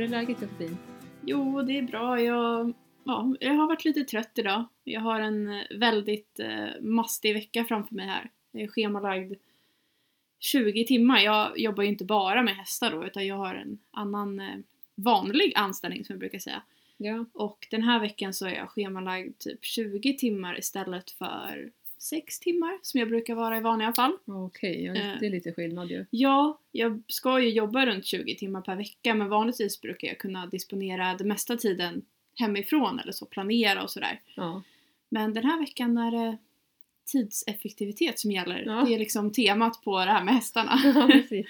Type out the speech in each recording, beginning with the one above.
Hur är läget Josefin? Jo, det är bra. Jag, ja, jag har varit lite trött idag. Jag har en eh, väldigt eh, mastig vecka framför mig här. Jag är schemalagd 20 timmar. Jag jobbar ju inte bara med hästar då, utan jag har en annan eh, vanlig anställning som jag brukar säga. Ja. Och den här veckan så är jag schemalagd typ 20 timmar istället för 6 timmar som jag brukar vara i vanliga fall. Okej, ja, Eh. det är lite skillnad ju. Ja, jag ska ju jobba runt 20 timmar per vecka men vanligtvis brukar jag kunna disponera det mesta tiden hemifrån eller så, planera och sådär. Ja. Men den här veckan är det tidseffektivitet som gäller. Ja. Det är liksom temat på det här med hästarna. ja.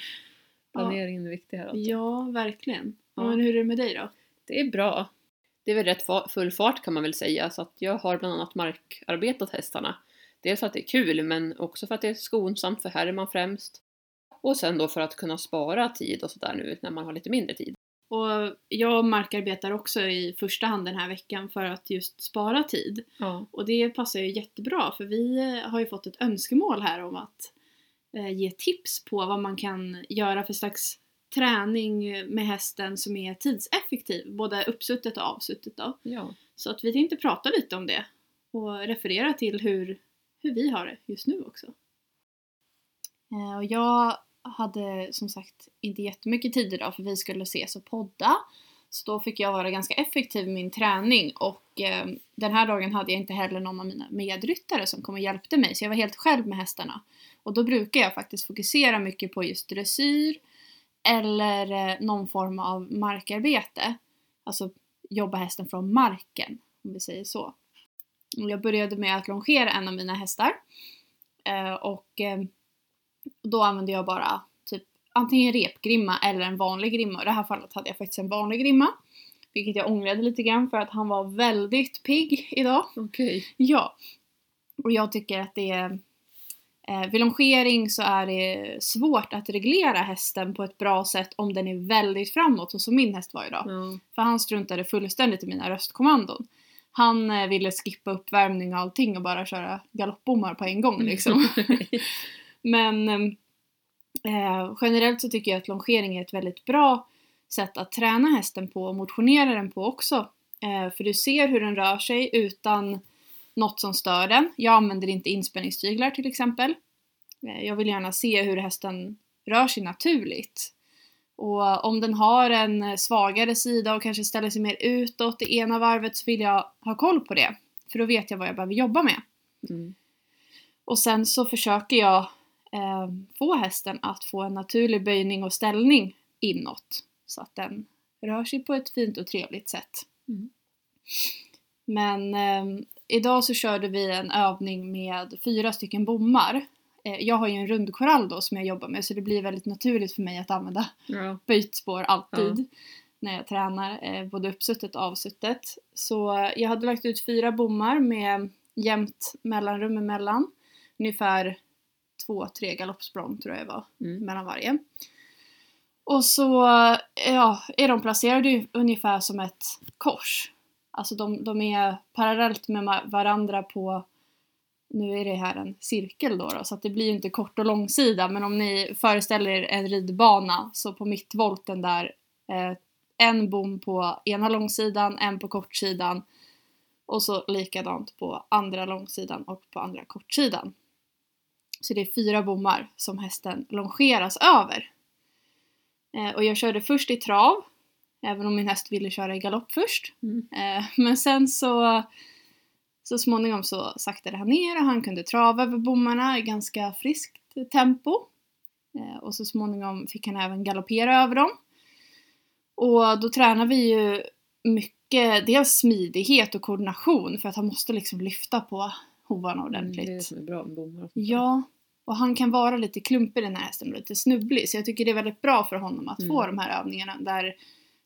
Planeringen är viktig här alltså. ja, verkligen. Ja. Men hur är det med dig då? Det är bra. Det är väl rätt full fart kan man väl säga, så att jag har bland annat markarbetat hästarna. Dels för att det är kul, men också för att det är skonsamt för Herman främst. Och sen då för att kunna spara tid och sådär nu när man har lite mindre tid. Och jag markarbetar också i första hand den här veckan för att just spara tid. Ja. Och det passar ju jättebra för vi eh, har ju fått ett önskemål här om att eh, ge tips på vad man kan göra för slags träning med hästen som är tidseffektiv, både uppsuttet och avsuttet då. Ja. Så att vi tänkte prata lite om det och referera till hur, hur vi har det just nu också. Eh, Och jag hade som sagt inte jättemycket tid idag för vi skulle ses och podda. Så då fick jag vara ganska effektiv i min träning och eh, den här dagen hade jag inte heller någon av mina medryttare som kom och hjälpte mig så jag var helt själv med hästarna. Och då brukar jag faktiskt fokusera mycket på just dressyr eller eh, någon form av markarbete. Alltså jobba hästen från marken, om vi säger så. Och Jag började med att longera en av mina hästar. Eh, och eh, då använde jag bara typ antingen repgrimma eller en vanlig grimma. I det här fallet hade jag faktiskt en vanlig grimma. Vilket jag ångrade lite grann för att han var väldigt pigg idag. Okej. Ja. Och jag tycker att det är... Eh, vid longering så är det svårt att reglera hästen på ett bra sätt om den är väldigt framåt, och som min häst var idag. Ja. För han struntade fullständigt i mina röstkommandon. Han eh, ville skippa uppvärmning och allting och bara köra galoppbommar på en gång liksom. Men eh, generellt så tycker jag att longering är ett väldigt bra sätt att träna hästen på och motionera den på också. Eh, för du ser hur den rör sig utan något som stör den. Jag använder inte inspänningstyglar till exempel. Eh, jag vill gärna se hur hästen rör sig naturligt. Och om den har en svagare sida och kanske ställer sig mer utåt det ena varvet så vill jag ha koll på det. För då vet jag vad jag behöver jobba med. Mm. Och sen så försöker jag eh, få hästen att få en naturlig böjning och ställning inåt. Så att den rör sig på ett fint och trevligt sätt. Mm. Men eh, idag så körde vi en övning med fyra stycken bommar. Eh, jag har ju en rundkorall då som jag jobbar med så det blir väldigt naturligt för mig att använda Ja. böjt spår alltid när jag tränar, eh, både uppsuttet och avsuttet. Så eh, jag hade lagt ut fyra bommar med jämnt mellanrum emellan. Ungefär två, tre galoppsprång tror jag det var Mm. mellan varje. Och så ja, är de placerade ungefär som ett kors. Alltså de, de är parallellt med varandra på, nu är det här en cirkel då, då så att det blir ju inte kort och långsida men om ni föreställer er en ridbana så på mittvolten där eh, en bom på ena långsidan, en på kortsidan och så likadant på andra långsidan och på andra kortsidan. Så det är fyra bommar som hästen longeras över. Eh, och jag körde först i trav, även om min häst ville köra i galopp först. Mm. Eh, men sen så, så småningom så saktade han ner och han kunde trava över bommarna i ganska friskt tempo. Eh, och så småningom fick han även galoppera över dem. Och då tränar vi ju mycket, dels smidighet och koordination för att han måste liksom lyfta på hovarna ordentligt. Det är det som är bra med bommar. Ja, och han kan vara lite klumpig den här hästen och lite snubblig så jag tycker det är väldigt bra för honom att få Mm. de här övningarna där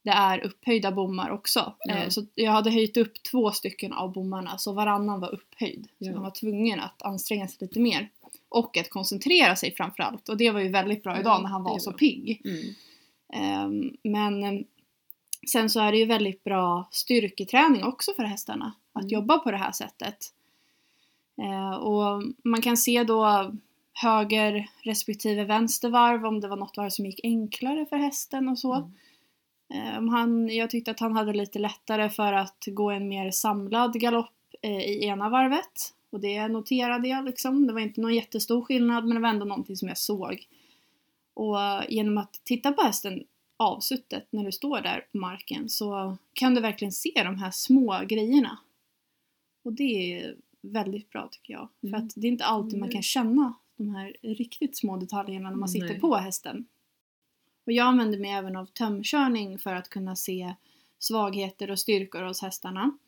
det är upphöjda bommar också. Eh, Så jag hade höjt upp två stycken av bommarna så varannan var upphöjd. Så han var tvungen att anstränga sig lite mer. Och att koncentrera sig framförallt och det var ju väldigt bra idag när han var så pigg. Mm. Ehm, Men ehm, sen så är det ju väldigt bra styrketräning också för hästarna att Mm. jobba på det här sättet. Eh, Och man kan se då höger respektive vänster varv om det var något varv som gick enklare för hästen och så. Mm. Eh, om han, jag tyckte att han hade lite lättare för att gå en mer samlad galopp eh, i ena varvet. Och det noterade jag liksom. Det var inte någon jättestor skillnad men det var ändå någonting som jag såg. Och genom att titta på hästen avsuttet när du står där på marken så kan du verkligen se de här små grejerna. Och det är väldigt bra tycker jag. För Mm. att det är inte alltid man Mm. kan känna de här riktigt små detaljerna när man sitter Nej. på hästen. Och jag använder mig även av tömkörning för att kunna se svagheter och styrkor hos hästarna.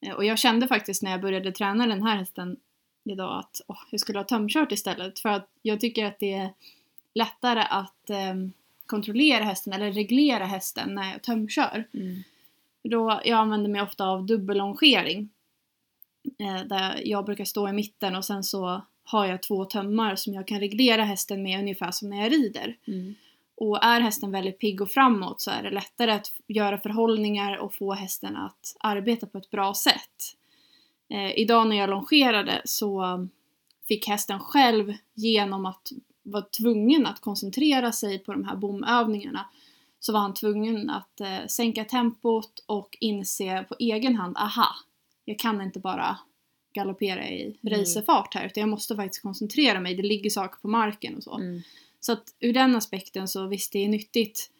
Eh, Och jag kände faktiskt när jag började träna den här hästen idag att åh, jag skulle ha tömkört istället för att jag tycker att det är lättare att ehm, kontrollera hästen eller reglera hästen när jag tömkör. Mm. Då, jag använder mig ofta av dubbellongering. Eh, där jag brukar stå i mitten och sen så har jag två tömmar som jag kan reglera hästen med ungefär som när jag rider. Mm. Och är hästen väldigt pigg och framåt så är det lättare att göra förhållningar och få hästen att arbeta på ett bra sätt. Eh, idag när jag longerade så fick hästen själv genom att vara tvungen att koncentrera sig på de här bomövningarna så var han tvungen att eh, sänka tempot och inse på egen hand, aha, jag kan inte bara galoppera i Mm. racerfart här utan jag måste faktiskt koncentrera mig, det ligger saker på marken och så. Mm. Så att ur den aspekten så visst det är nyttigt.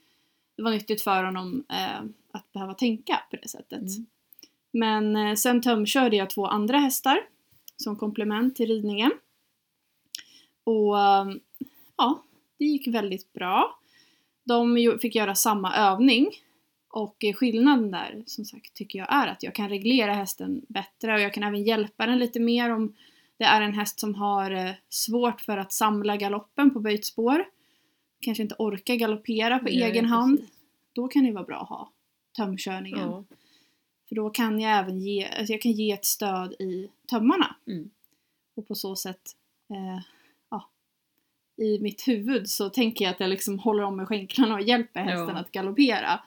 Det var nyttigt för honom eh, att behöva tänka på det sättet. Mm. Men eh, sen tömkörde jag två andra hästar som komplement till ridningen. Och eh, ja, det gick väldigt bra. De fick göra samma övning. Och skillnaden där som sagt tycker jag är att jag kan reglera hästen bättre och jag kan även hjälpa den lite mer om det är en häst som har eh, svårt för att samla galoppen på böjt spår. Kanske inte orkar galoppera på Nej, egen hand. precis. Då kan det vara bra att ha tömkörningen. Ja. För då kan jag även ge, alltså jag kan ge ett stöd i tömmarna. Mm. Och på så sätt, eh, ja, i mitt huvud så tänker jag att jag liksom håller om med skänklarna och hjälper hästen Ja. att galoppera.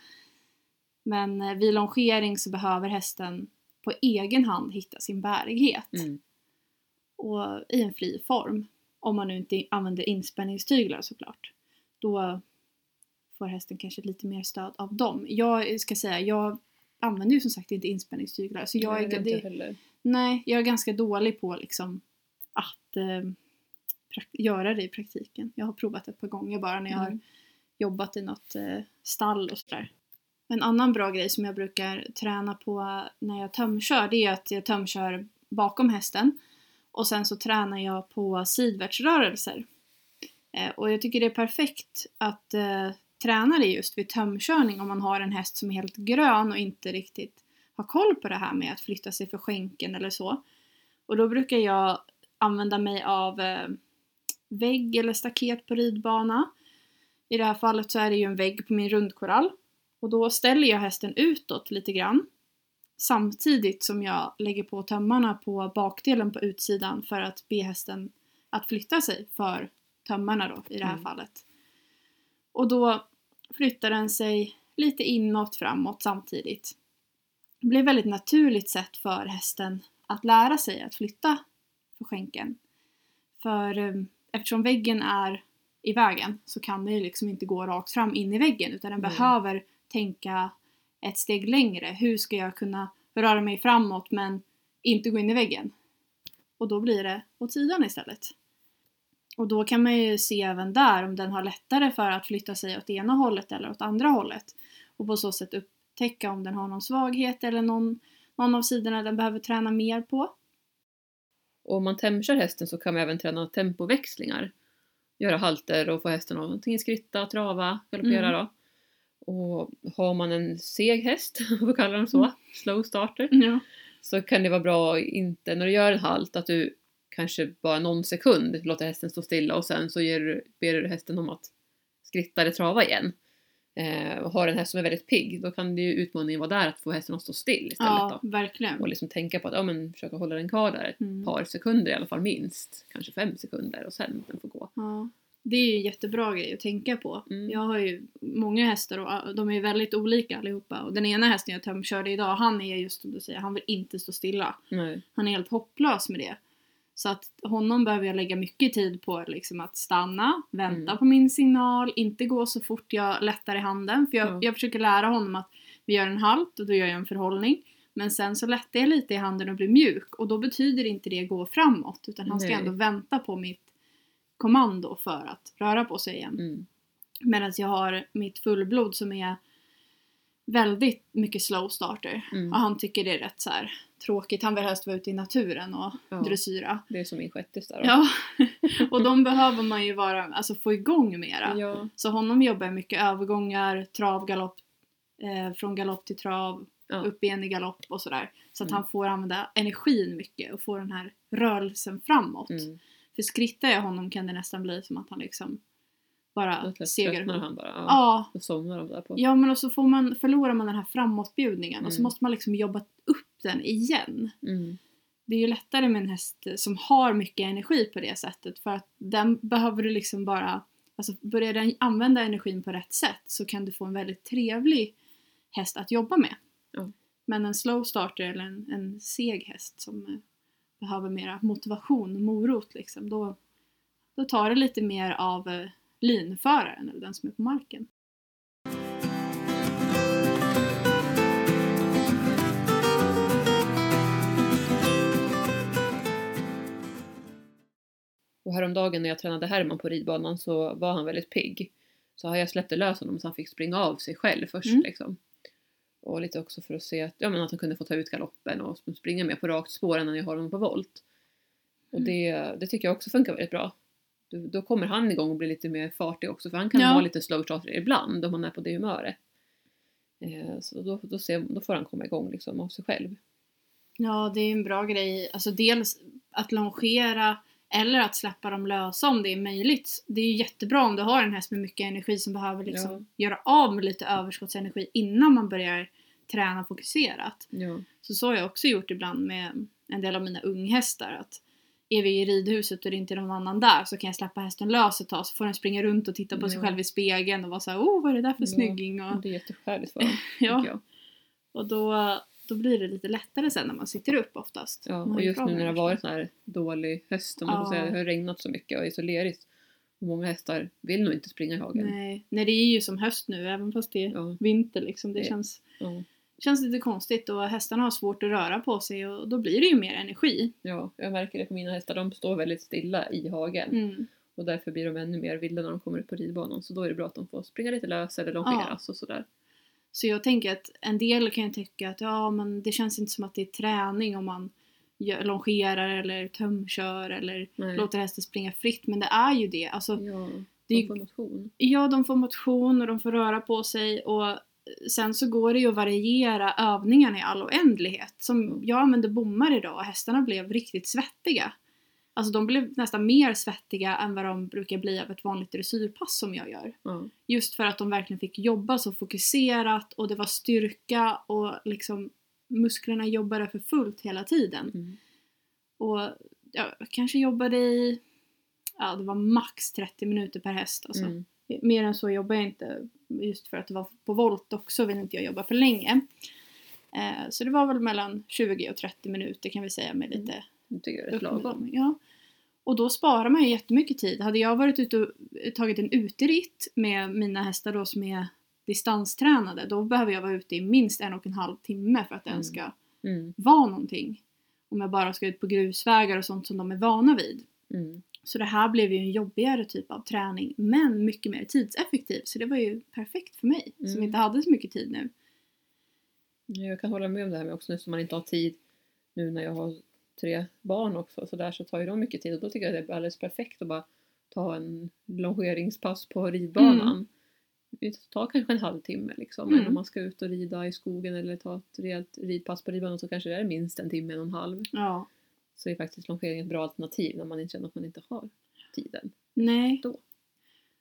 Men eh, vid longering så behöver hästen på egen hand hitta sin bärighet. Mm. Och i en fri form. Om man nu inte använder inspänningstyglar såklart. Då får hästen kanske lite mer stöd av dem. Jag ska säga, jag använder ju som sagt inte inspänningstyglar. Så jag Nej, är, det det, inte heller. nej, jag är ganska dålig på liksom att eh, göra det i praktiken. Jag har provat ett par gånger bara när jag har Mm. jobbat i något eh, stall och sådär. En annan bra grej som jag brukar träna på när jag tömkör det är att jag tömkör bakom hästen och sen så tränar jag på sidvärtsrörelser. Eh, och jag tycker det är perfekt att eh, träna det just vid tömkörning om man har en häst som är helt grön och inte riktigt har koll på det här med att flytta sig för skänken eller så. Och då brukar jag använda mig av eh, vägg eller staket på ridbana. I det här fallet så är det ju en vägg på min rundkorall. Och då ställer jag hästen utåt lite grann. Samtidigt som jag lägger på tömmarna på bakdelen på utsidan för att be hästen att flytta sig för tömmarna då i det här Mm. fallet. Och då flyttar den sig lite inåt framåt samtidigt. Det blir ett väldigt naturligt sätt för hästen att lära sig att flytta för skänken. För eh, eftersom väggen är i vägen så kan det ju liksom inte gå rakt fram in i väggen utan den Mm. behöver tänka ett steg längre. Hur ska jag kunna röra mig framåt men inte gå in i väggen? Och då blir det åt sidan istället. Och då kan man ju se även där om den har lättare för att flytta sig åt ena hållet eller åt andra hållet. Och på så sätt upptäcka om den har någon svaghet eller någon, någon av sidorna den behöver träna mer på. Och om man tämkör hästen så kan man även träna tempoväxlingar. Göra halter och få hästen att antingen skritta, trava, galoppera Mm. då. Och har man en seg häst, om vi kallar dem så, Mm. slow starter, Ja. så kan det vara bra inte, när du gör en halt, att du kanske bara någon sekund låter hästen stå stilla och sen så ger, du- ber du hästen om att skritta eller trava igen. Eh, och har en häst som är väldigt pigg, då kan det ju utmaningen vara där att få hästen att stå still istället ja, då. verkligen. Och liksom tänka på att ja, men, försöka hålla den kvar där ett Mm. par sekunder i alla fall minst. Kanske fem sekunder och sen den får gå. Ja. Det är ju en jättebra grej att tänka på. Mm. Jag har ju många hästar och de är ju väldigt olika allihopa. Och den ena hästen jag tömkörde idag, han är just som du säger, han vill inte stå stilla. Nej. Han är helt hopplös med det. Så att honom behöver jag lägga mycket tid på liksom att stanna, vänta Mm. på min signal, inte gå så fort jag lättar i handen. För jag, Ja. jag försöker lära honom att vi gör en halt och då gör jag en förhållning. Men sen så lättar jag lite i handen och blir mjuk och då betyder inte det gå framåt utan han ska Nej. ändå vänta på mitt kommando för att röra på sig igen. Mm. Medan jag har mitt fullblod som är väldigt mycket slow starter. Mm. Och han tycker det är rätt så här tråkigt. Han vill helst vara ute i naturen och Ja. dressyra. Det är som min shettis där. då. Ja, och de behöver man ju vara, alltså få igång mera. ja. Så honom jobbar jag mycket övergångar, trav, galopp, eh, från galopp till trav, Ja. upp igen i galopp och sådär. Så att Mm. han får använda energin mycket och får den här rörelsen framåt. Mm. För skrittar jag honom kan det nästan bli som att han liksom bara segar tröttnar han bara. Ja. Ja, Då somnar de där på. Ja men och så får man, förlorar man den här framåtbjudningen och så Mm. måste man liksom jobba upp den igen. Mm. Det är ju lättare med en häst som har mycket energi på det sättet för att den behöver du liksom bara, alltså börjar den använda energin på rätt sätt så kan du få en väldigt trevlig häst att jobba med. Ja. Men en slow starter eller en, en seg häst som eh, behöver mera motivation morot liksom, då, då tar det lite mer av eh, linföraren eller den som är på marken. Och häromdagen när jag tränade Herman på ridbanan så var han väldigt pigg. Så jag släppte lös honom så han fick springa av sig själv först Mm. liksom. Och lite också för att se att, ja, men att han kunde få ta ut galoppen och springa med på rakt spår när jag har honom på volt. Och Mm. det, det tycker jag också funkar väldigt bra. Då, då kommer han igång och blir lite mer fartig också för han kan Ja. vara lite slow ibland om han är på det humöret. Eh, så då, då, ser, då får han komma igång liksom av sig själv. Ja, det är en bra grej. Alltså dels att longera eller att släppa dem lösa om det är möjligt. Det är ju jättebra om du har en häst med mycket energi som behöver liksom göra av med lite överskottsenergi innan man börjar träna fokuserat. Ja. Så så har jag också gjort ibland med en del av mina unghästar. Att är vi i ridhuset och det inte är någon annan där så kan jag släppa hästen lös ett tag så får den springa runt och titta på sig Ja. själv i spegeln och vara såhär oh vad är det där för Ja. snygging? Och, Det är jätteskäligt för honom, ja, och då, då blir det lite lättare sen när man sitter upp oftast. Ja, och ju just nu när det har varit sån här dålig höst, om man får Ja. säga, det har regnat så mycket och är så lerigt. Många hästar vill nog inte springa i hagen. Nej. Nej, det är ju som höst nu även fast det är Ja, vinter liksom. Det Det- känns, ja, känns lite konstigt och hästarna har svårt att röra på sig och då blir det ju mer energi. ja, jag märker det på mina hästar. De står väldigt stilla i hagen. Mm. Och därför blir de ännu mer vilda när de kommer upp på ridbanan. Så då är det bra att de får springa lite lös eller longeras och sådär. Så jag tänker att en del kan ju tycka att ja men det känns inte som att det är träning om man longerar eller tömkör eller Nej. låter hästen springa fritt men det är ju det. Alltså, Ja, Det de får motion. Ja, de får motion och de får röra på sig och sen så går det ju att variera övningarna i all oändlighet. Som Mm. jag använde bommar idag och hästarna blev riktigt svettiga. Alltså de blev nästan mer svettiga än vad de brukar bli av ett vanligt dressyrpass som jag gör. Ja, Just för att de verkligen fick jobba så fokuserat och det var styrka och liksom musklerna jobbade för fullt hela tiden. mm. Och jag kanske jobbade i, ja det var max 30 minuter per häst alltså. Mm. Mer än så jobbar jag inte. Just för att det var på volt också vill inte jag jobba för länge. Eh, så det var väl mellan 20 och 30 minuter kan vi säga med Mm. lite Det tycker jag är lagom. Ja. Och då sparar man ju jättemycket tid. Hade jag varit ute och tagit en uteritt med mina hästar då som är distanstränade då behöver jag vara ute i minst en och en halv timme för att det ens ska Mm. vara någonting. Om jag bara ska ut på grusvägar och sånt som de är vana vid. Mm. Så det här blev ju en jobbigare typ av träning men mycket mer tidseffektiv. Så det var ju perfekt för mig som Mm. inte hade så mycket tid nu. Ja, Jag kan hålla med om det här med också nu som man inte har tid nu när jag har tre barn också så där så tar ju de mycket tid och då tycker jag det är alldeles perfekt att bara ta en longeringspass på ridbanan. Det tar kanske en halvtimme liksom. Mm. Men om man ska ut och rida i skogen eller ta ett rejält ridpass på ridbanan så kanske det är minst en timme, en och en halv. Ja. Så är faktiskt longering ett bra alternativ när man inte känner att man inte har tiden. Nej. Då.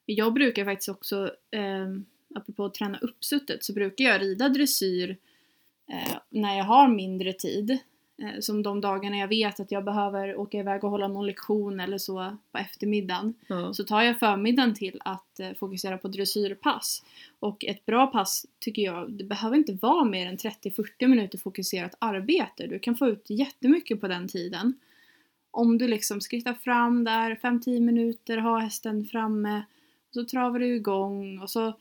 Jag brukar faktiskt också, eh, apropå att träna uppsuttet, så brukar jag rida dressyr eh, när jag har mindre tid. Eh, som de dagarna jag vet att jag behöver åka iväg och hålla någon lektion eller så på eftermiddagen. Ja. Så tar jag förmiddagen till att eh, fokusera på dressyrpass. Och ett bra pass tycker jag, det behöver inte vara mer än 30-40 minuter fokuserat arbete. Du kan få ut jättemycket på den tiden. om du liksom skrittar fram där 5-10 minuter, har hästen framme och så travar du igång och så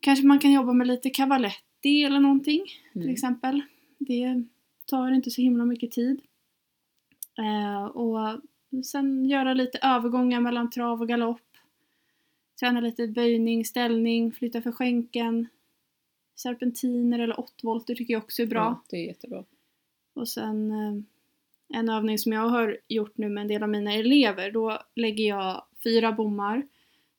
kanske man kan jobba med lite cavaletti eller någonting till Mm. exempel. Det tar inte så himla mycket tid. Eh, och sen göra lite övergångar mellan trav och galopp. Träna lite böjning, ställning, flytta för skänken. Serpentiner eller 8 volter tycker jag också är bra. Ja, det är jättebra. Och sen eh, en övning som jag har gjort nu med en del av mina elever, då lägger jag fyra bommar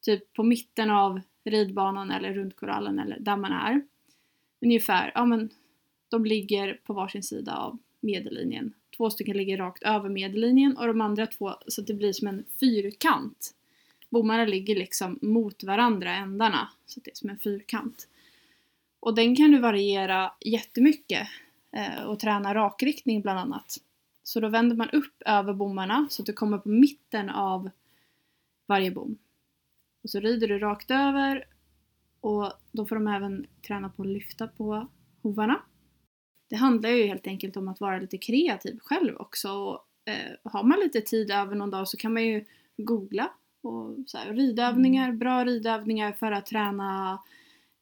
typ på mitten av ridbanan eller runt korallen eller där man är. Ungefär, ja men de ligger på varsin sida av medellinjen. Två stycken ligger rakt över medellinjen och de andra två så att det blir som en fyrkant. Bommarna ligger liksom mot varandra ändarna så att det är som en fyrkant. Och den kan du variera jättemycket eh, och träna rakriktning bland annat. Så då vänder man upp över bommarna så att du kommer på mitten av varje bom. Och så rider du rakt över och då får de även träna på att lyfta på hovarna. Det handlar ju helt enkelt om att vara lite kreativ själv också. Och, eh, har man lite tid över någon dag så kan man ju googla och så här, ridövningar, bra ridövningar för att träna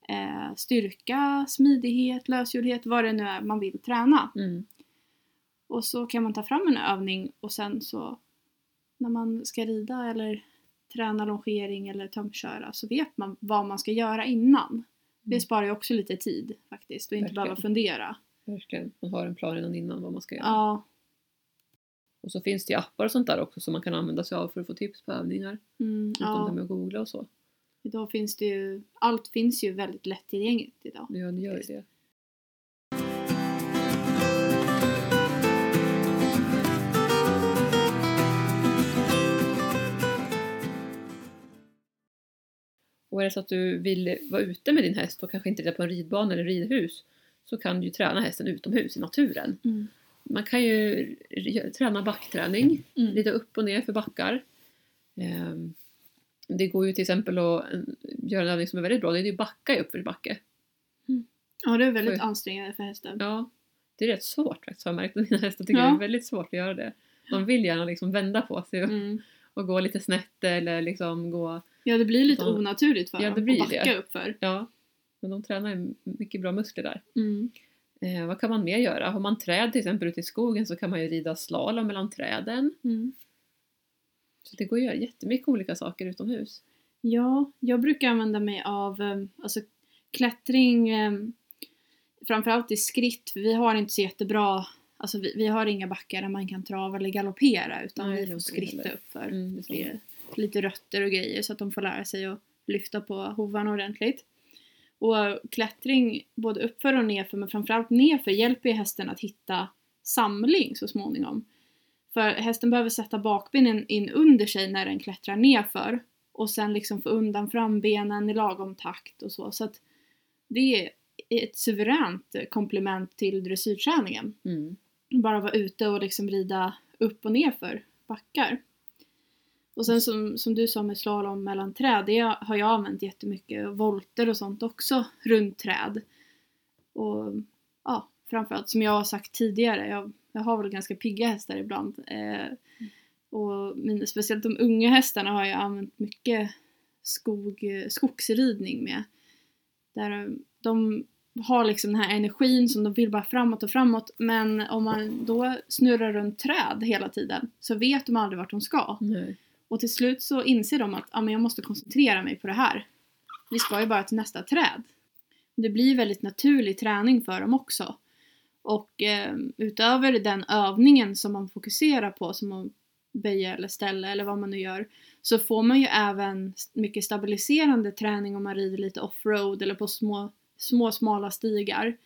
eh, styrka, smidighet, lösgjordhet, vad det nu är man vill träna. Mm. Och så kan man ta fram en övning och sen så när man ska rida eller träna longering eller tömköra så vet man vad man ska göra innan. Det Mm. sparar ju också lite tid faktiskt och inte Verkligen. behöva fundera. Verkligen. Man har en plan redan innan vad man ska göra. Ja. Och så finns det ju appar och sånt där också som man kan använda sig av för att få tips på övningar. Mm, Utom ja. det med att googla och så. Idag finns det ju, allt finns ju väldigt lättillgängligt idag. Ja, det gör ju det. Och är det så att du vill vara ute med din häst och kanske inte rida på en ridbana eller ridhus så kan du ju träna hästen utomhus i naturen. Mm. Man kan ju träna backträning, Mm. rida upp och ner för backar. Ehm, Det går ju till exempel att eh, göra en övning som är väldigt bra, det är ju backa i uppförsbacke. Ja, det är väldigt Oj. ansträngande för hästen. Ja, det är rätt svårt faktiskt har jag märkt. Mina hästar tycker Ja. det är väldigt svårt att göra det. De vill gärna liksom vända på sig och, Mm. och gå lite snett eller liksom gå... Ja, det blir lite Ja. onaturligt för Ja, dem att backa det. uppför. Ja, men de tränar ju mycket bra muskler där. Mm. Eh, vad kan man mer göra? Har man träd till exempel ute i skogen så kan man ju rida slalom mellan träden. Mm. Så det går att göra jättemycket olika saker utomhus. Ja, jag brukar använda mig av eh, alltså, klättring eh, framförallt i skritt. Vi har inte så jättebra, alltså vi, vi har inga backar där man kan trava eller galoppera utan Nej, vi får skritta uppför. Mm, lite rötter och grejer så att de får lära sig att lyfta på hovarna ordentligt. Och klättring både uppför och nerför men framförallt nerför hjälper ju hästen att hitta samling så småningom. För hästen behöver sätta bakbenen in under sig när den klättrar nerför och sen liksom få undan frambenen i lagom takt och så. Så att det är ett suveränt komplement till dressyrträningen Mm. bara vara ute och liksom rida upp och ner för backar. Och sen som, som du sa med slalom mellan träd, det har jag använt jättemycket. Volter och sånt också runt träd. Och ja, framförallt som jag har sagt tidigare, jag, jag har väl ganska pigga hästar ibland. Eh, och mina, speciellt de unga hästarna har jag använt mycket skog, skogsridning med. Där de har liksom den här energin som de vill bara framåt och framåt men om man då snurrar runt träd hela tiden så vet de aldrig vart de ska. Nej. Och till slut så inser de att ah, men jag måste koncentrera mig på det här. Vi ska ju bara till nästa träd. Det blir väldigt naturlig träning för dem också. Och eh, utöver den övningen som man fokuserar på, som att böja eller ställa eller vad man nu gör, så får man ju även mycket stabiliserande träning om man rider lite offroad eller på små, små smala stigar.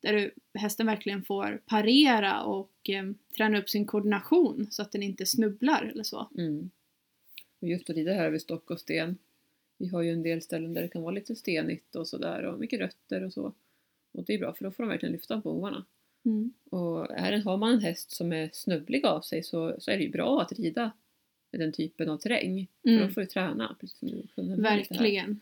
Där du, hästen verkligen får parera och eh, träna upp sin koordination så att den inte snubblar eller så. Mm. Och just att rida här vid stock och sten. Vi har ju en del ställen där det kan vara lite stenigt och sådär och mycket rötter och så. Och det är bra för då får de verkligen lyfta på hovarna. Mm. Och är, det- har man en häst som är snubblig av sig så, så är det ju bra att rida i den typen av terräng. För Mm. då får du träna. Precis som du här. Verkligen.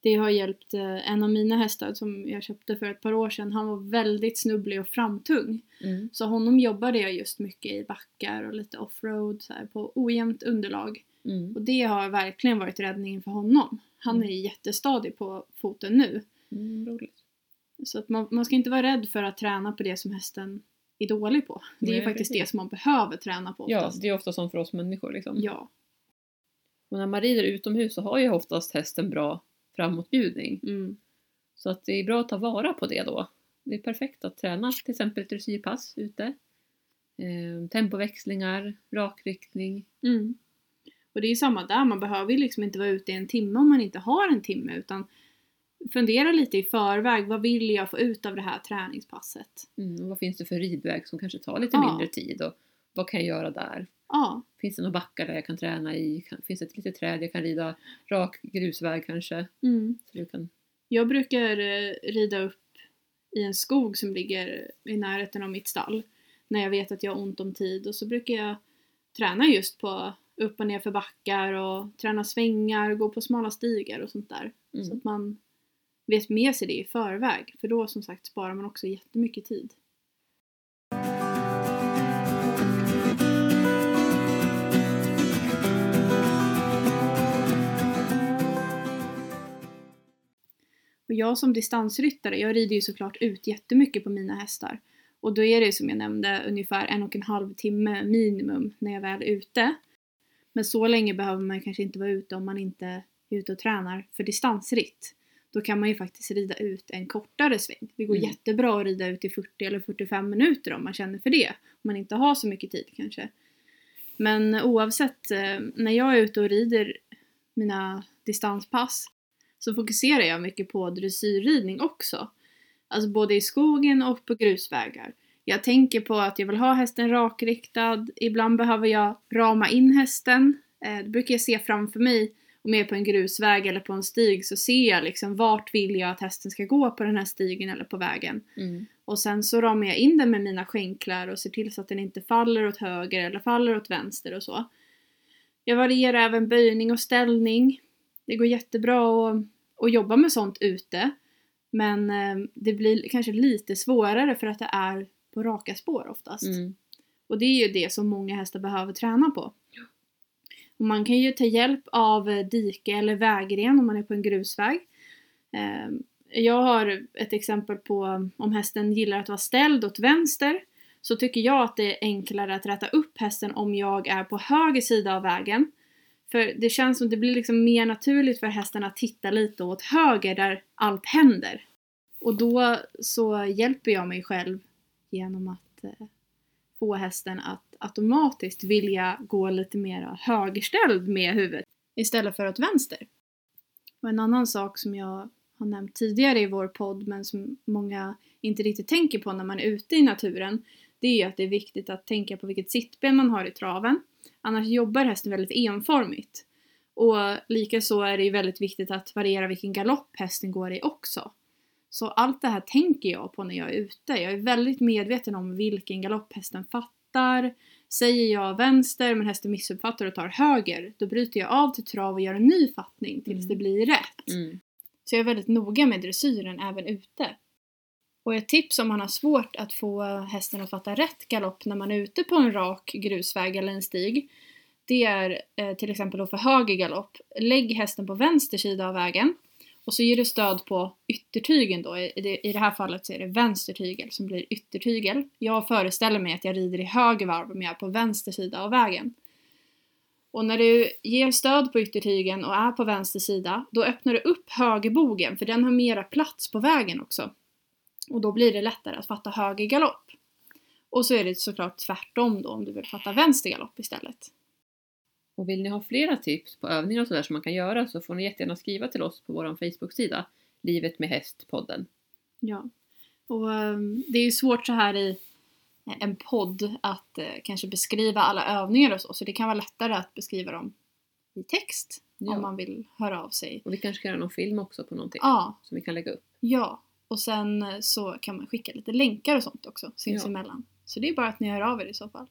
Det har hjälpt eh, en av mina hästar som jag köpte för ett par år sedan. Han var väldigt snubblig och framtung. Mm. Så honom jobbade jag just mycket i backar och lite offroad så här, på ojämnt underlag. Mm. Och det har verkligen varit räddningen för honom. Han Mm. är jättestadig på foten nu. Mm. Så att man, man ska inte vara rädd för att träna på det som hästen är dålig på. Det är ju Nej, faktiskt precis. det som man behöver träna på Ja, oftast. det är ofta som för oss människor liksom. Ja. Och när man rider utomhus så har ju oftast hästen bra framåtbjudning. Mm. Så att det är bra att ta vara på det då. Det är perfekt att träna till exempel ett dressyrpass ute. Eh, tempoväxlingar, rakriktning. Mm. Och det är ju samma där, man behöver ju liksom inte vara ute i en timme om man inte har en timme utan fundera lite i förväg, vad vill jag få ut av det här träningspasset? Mm, och vad finns det för ridväg som kanske tar lite Ja. mindre tid och vad kan jag göra där? Ja, Finns det några backar där jag kan träna i? Finns det ett litet träd jag kan rida rak grusväg kanske? mm. Så du kan... Jag brukar eh, rida upp i en skog som ligger i närheten av mitt stall när jag vet att jag har ont om tid och så brukar jag träna just på upp och ner för backar och träna svängar, gå på smala stigar och sånt där. Så Mm. att man vet med sig det i förväg för då som sagt sparar man också jättemycket tid. Och jag som distansryttare, jag rider ju såklart ut jättemycket på mina hästar. Och då är det som jag nämnde ungefär en och en halv timme minimum när jag väl är ute. Men så länge behöver man kanske inte vara ute om man inte är ute och tränar för distansritt. Då kan man ju faktiskt rida ut en kortare sväng. Det går Mm. jättebra att rida ut i 40 eller 45 minuter om man känner för det. Om man inte har så mycket tid kanske. Men oavsett, eh, när jag är ute och rider mina distanspass så fokuserar jag mycket på dressyrridning också. Alltså både i skogen och på grusvägar. Jag tänker på att jag vill ha hästen rakriktad, ibland behöver jag rama in hästen. Eh, det brukar jag se framför mig, om jag är på en grusväg eller på en stig så ser jag liksom vart vill jag att hästen ska gå på den här stigen eller på vägen. Mm. Och sen så ramar jag in den med mina skänklar och ser till så att den inte faller åt höger eller faller åt vänster och så. Jag varierar även böjning och ställning. Det går jättebra att, att jobba med sånt ute. Men eh, det blir kanske lite svårare för att det är på raka spår oftast. Mm. Och det är ju det som många hästar behöver träna på. Och man kan ju ta hjälp av dike eller vägren om man är på en grusväg. Eh, Jag har ett exempel på om hästen gillar att vara ställd åt vänster så tycker jag att det är enklare att rätta upp hästen om jag är på höger sida av vägen. För det känns som det blir liksom mer naturligt för hästen att titta lite åt höger där allt händer. Och då så hjälper jag mig själv genom att eh, få hästen att automatiskt vilja gå lite mer högerställd med huvudet istället för åt vänster. Och en annan sak som jag har nämnt tidigare i vår podd men som många inte riktigt tänker på när man är ute i naturen det är ju att det är viktigt att tänka på vilket sittben man har i traven. Annars jobbar hästen väldigt enformigt. Och likaså är det ju väldigt viktigt att variera vilken galopp hästen går i också. Så allt det här tänker jag på när jag är ute. Jag är väldigt medveten om vilken galopp hästen fattar. Säger jag vänster men hästen missuppfattar och tar höger, då bryter jag av till trav och gör en ny fattning tills Mm. det blir rätt. Mm. Så jag är väldigt noga med dressyren även ute. Och ett tips om man har svårt att få hästen att fatta rätt galopp när man är ute på en rak grusväg eller en stig. Det är eh, till exempel att för höger galopp. Lägg hästen på vänster sida av vägen. Och så ger du stöd på yttertygen då. I det, här fallet så är det vänster tygel som blir yttertygel. Jag föreställer mig att jag rider i höger varv om jag är på vänster sida av vägen. Och när du ger stöd på yttertygen och är på vänster sida, då öppnar du upp högerbogen för den har mera plats på vägen också. Och då blir det lättare att fatta höger galopp. Och så är det såklart tvärtom då om du vill fatta vänster galopp istället. Och vill ni ha flera tips på övningar och sådär som man kan göra så får ni jättegärna skriva till oss på vår Facebook-sida Livet med häst-podden. Ja. Och ehm, det är ju svårt så här i en podd att eh, kanske beskriva alla övningar och så, så det kan vara lättare att beskriva dem i text Ja. om man vill höra av sig. Och vi kanske kan göra någon film också på någonting Ja, som vi kan lägga upp. ja. Och sen så kan man skicka lite länkar och sånt också sinsemellan. Så det är bara att ni hör av er i så fall.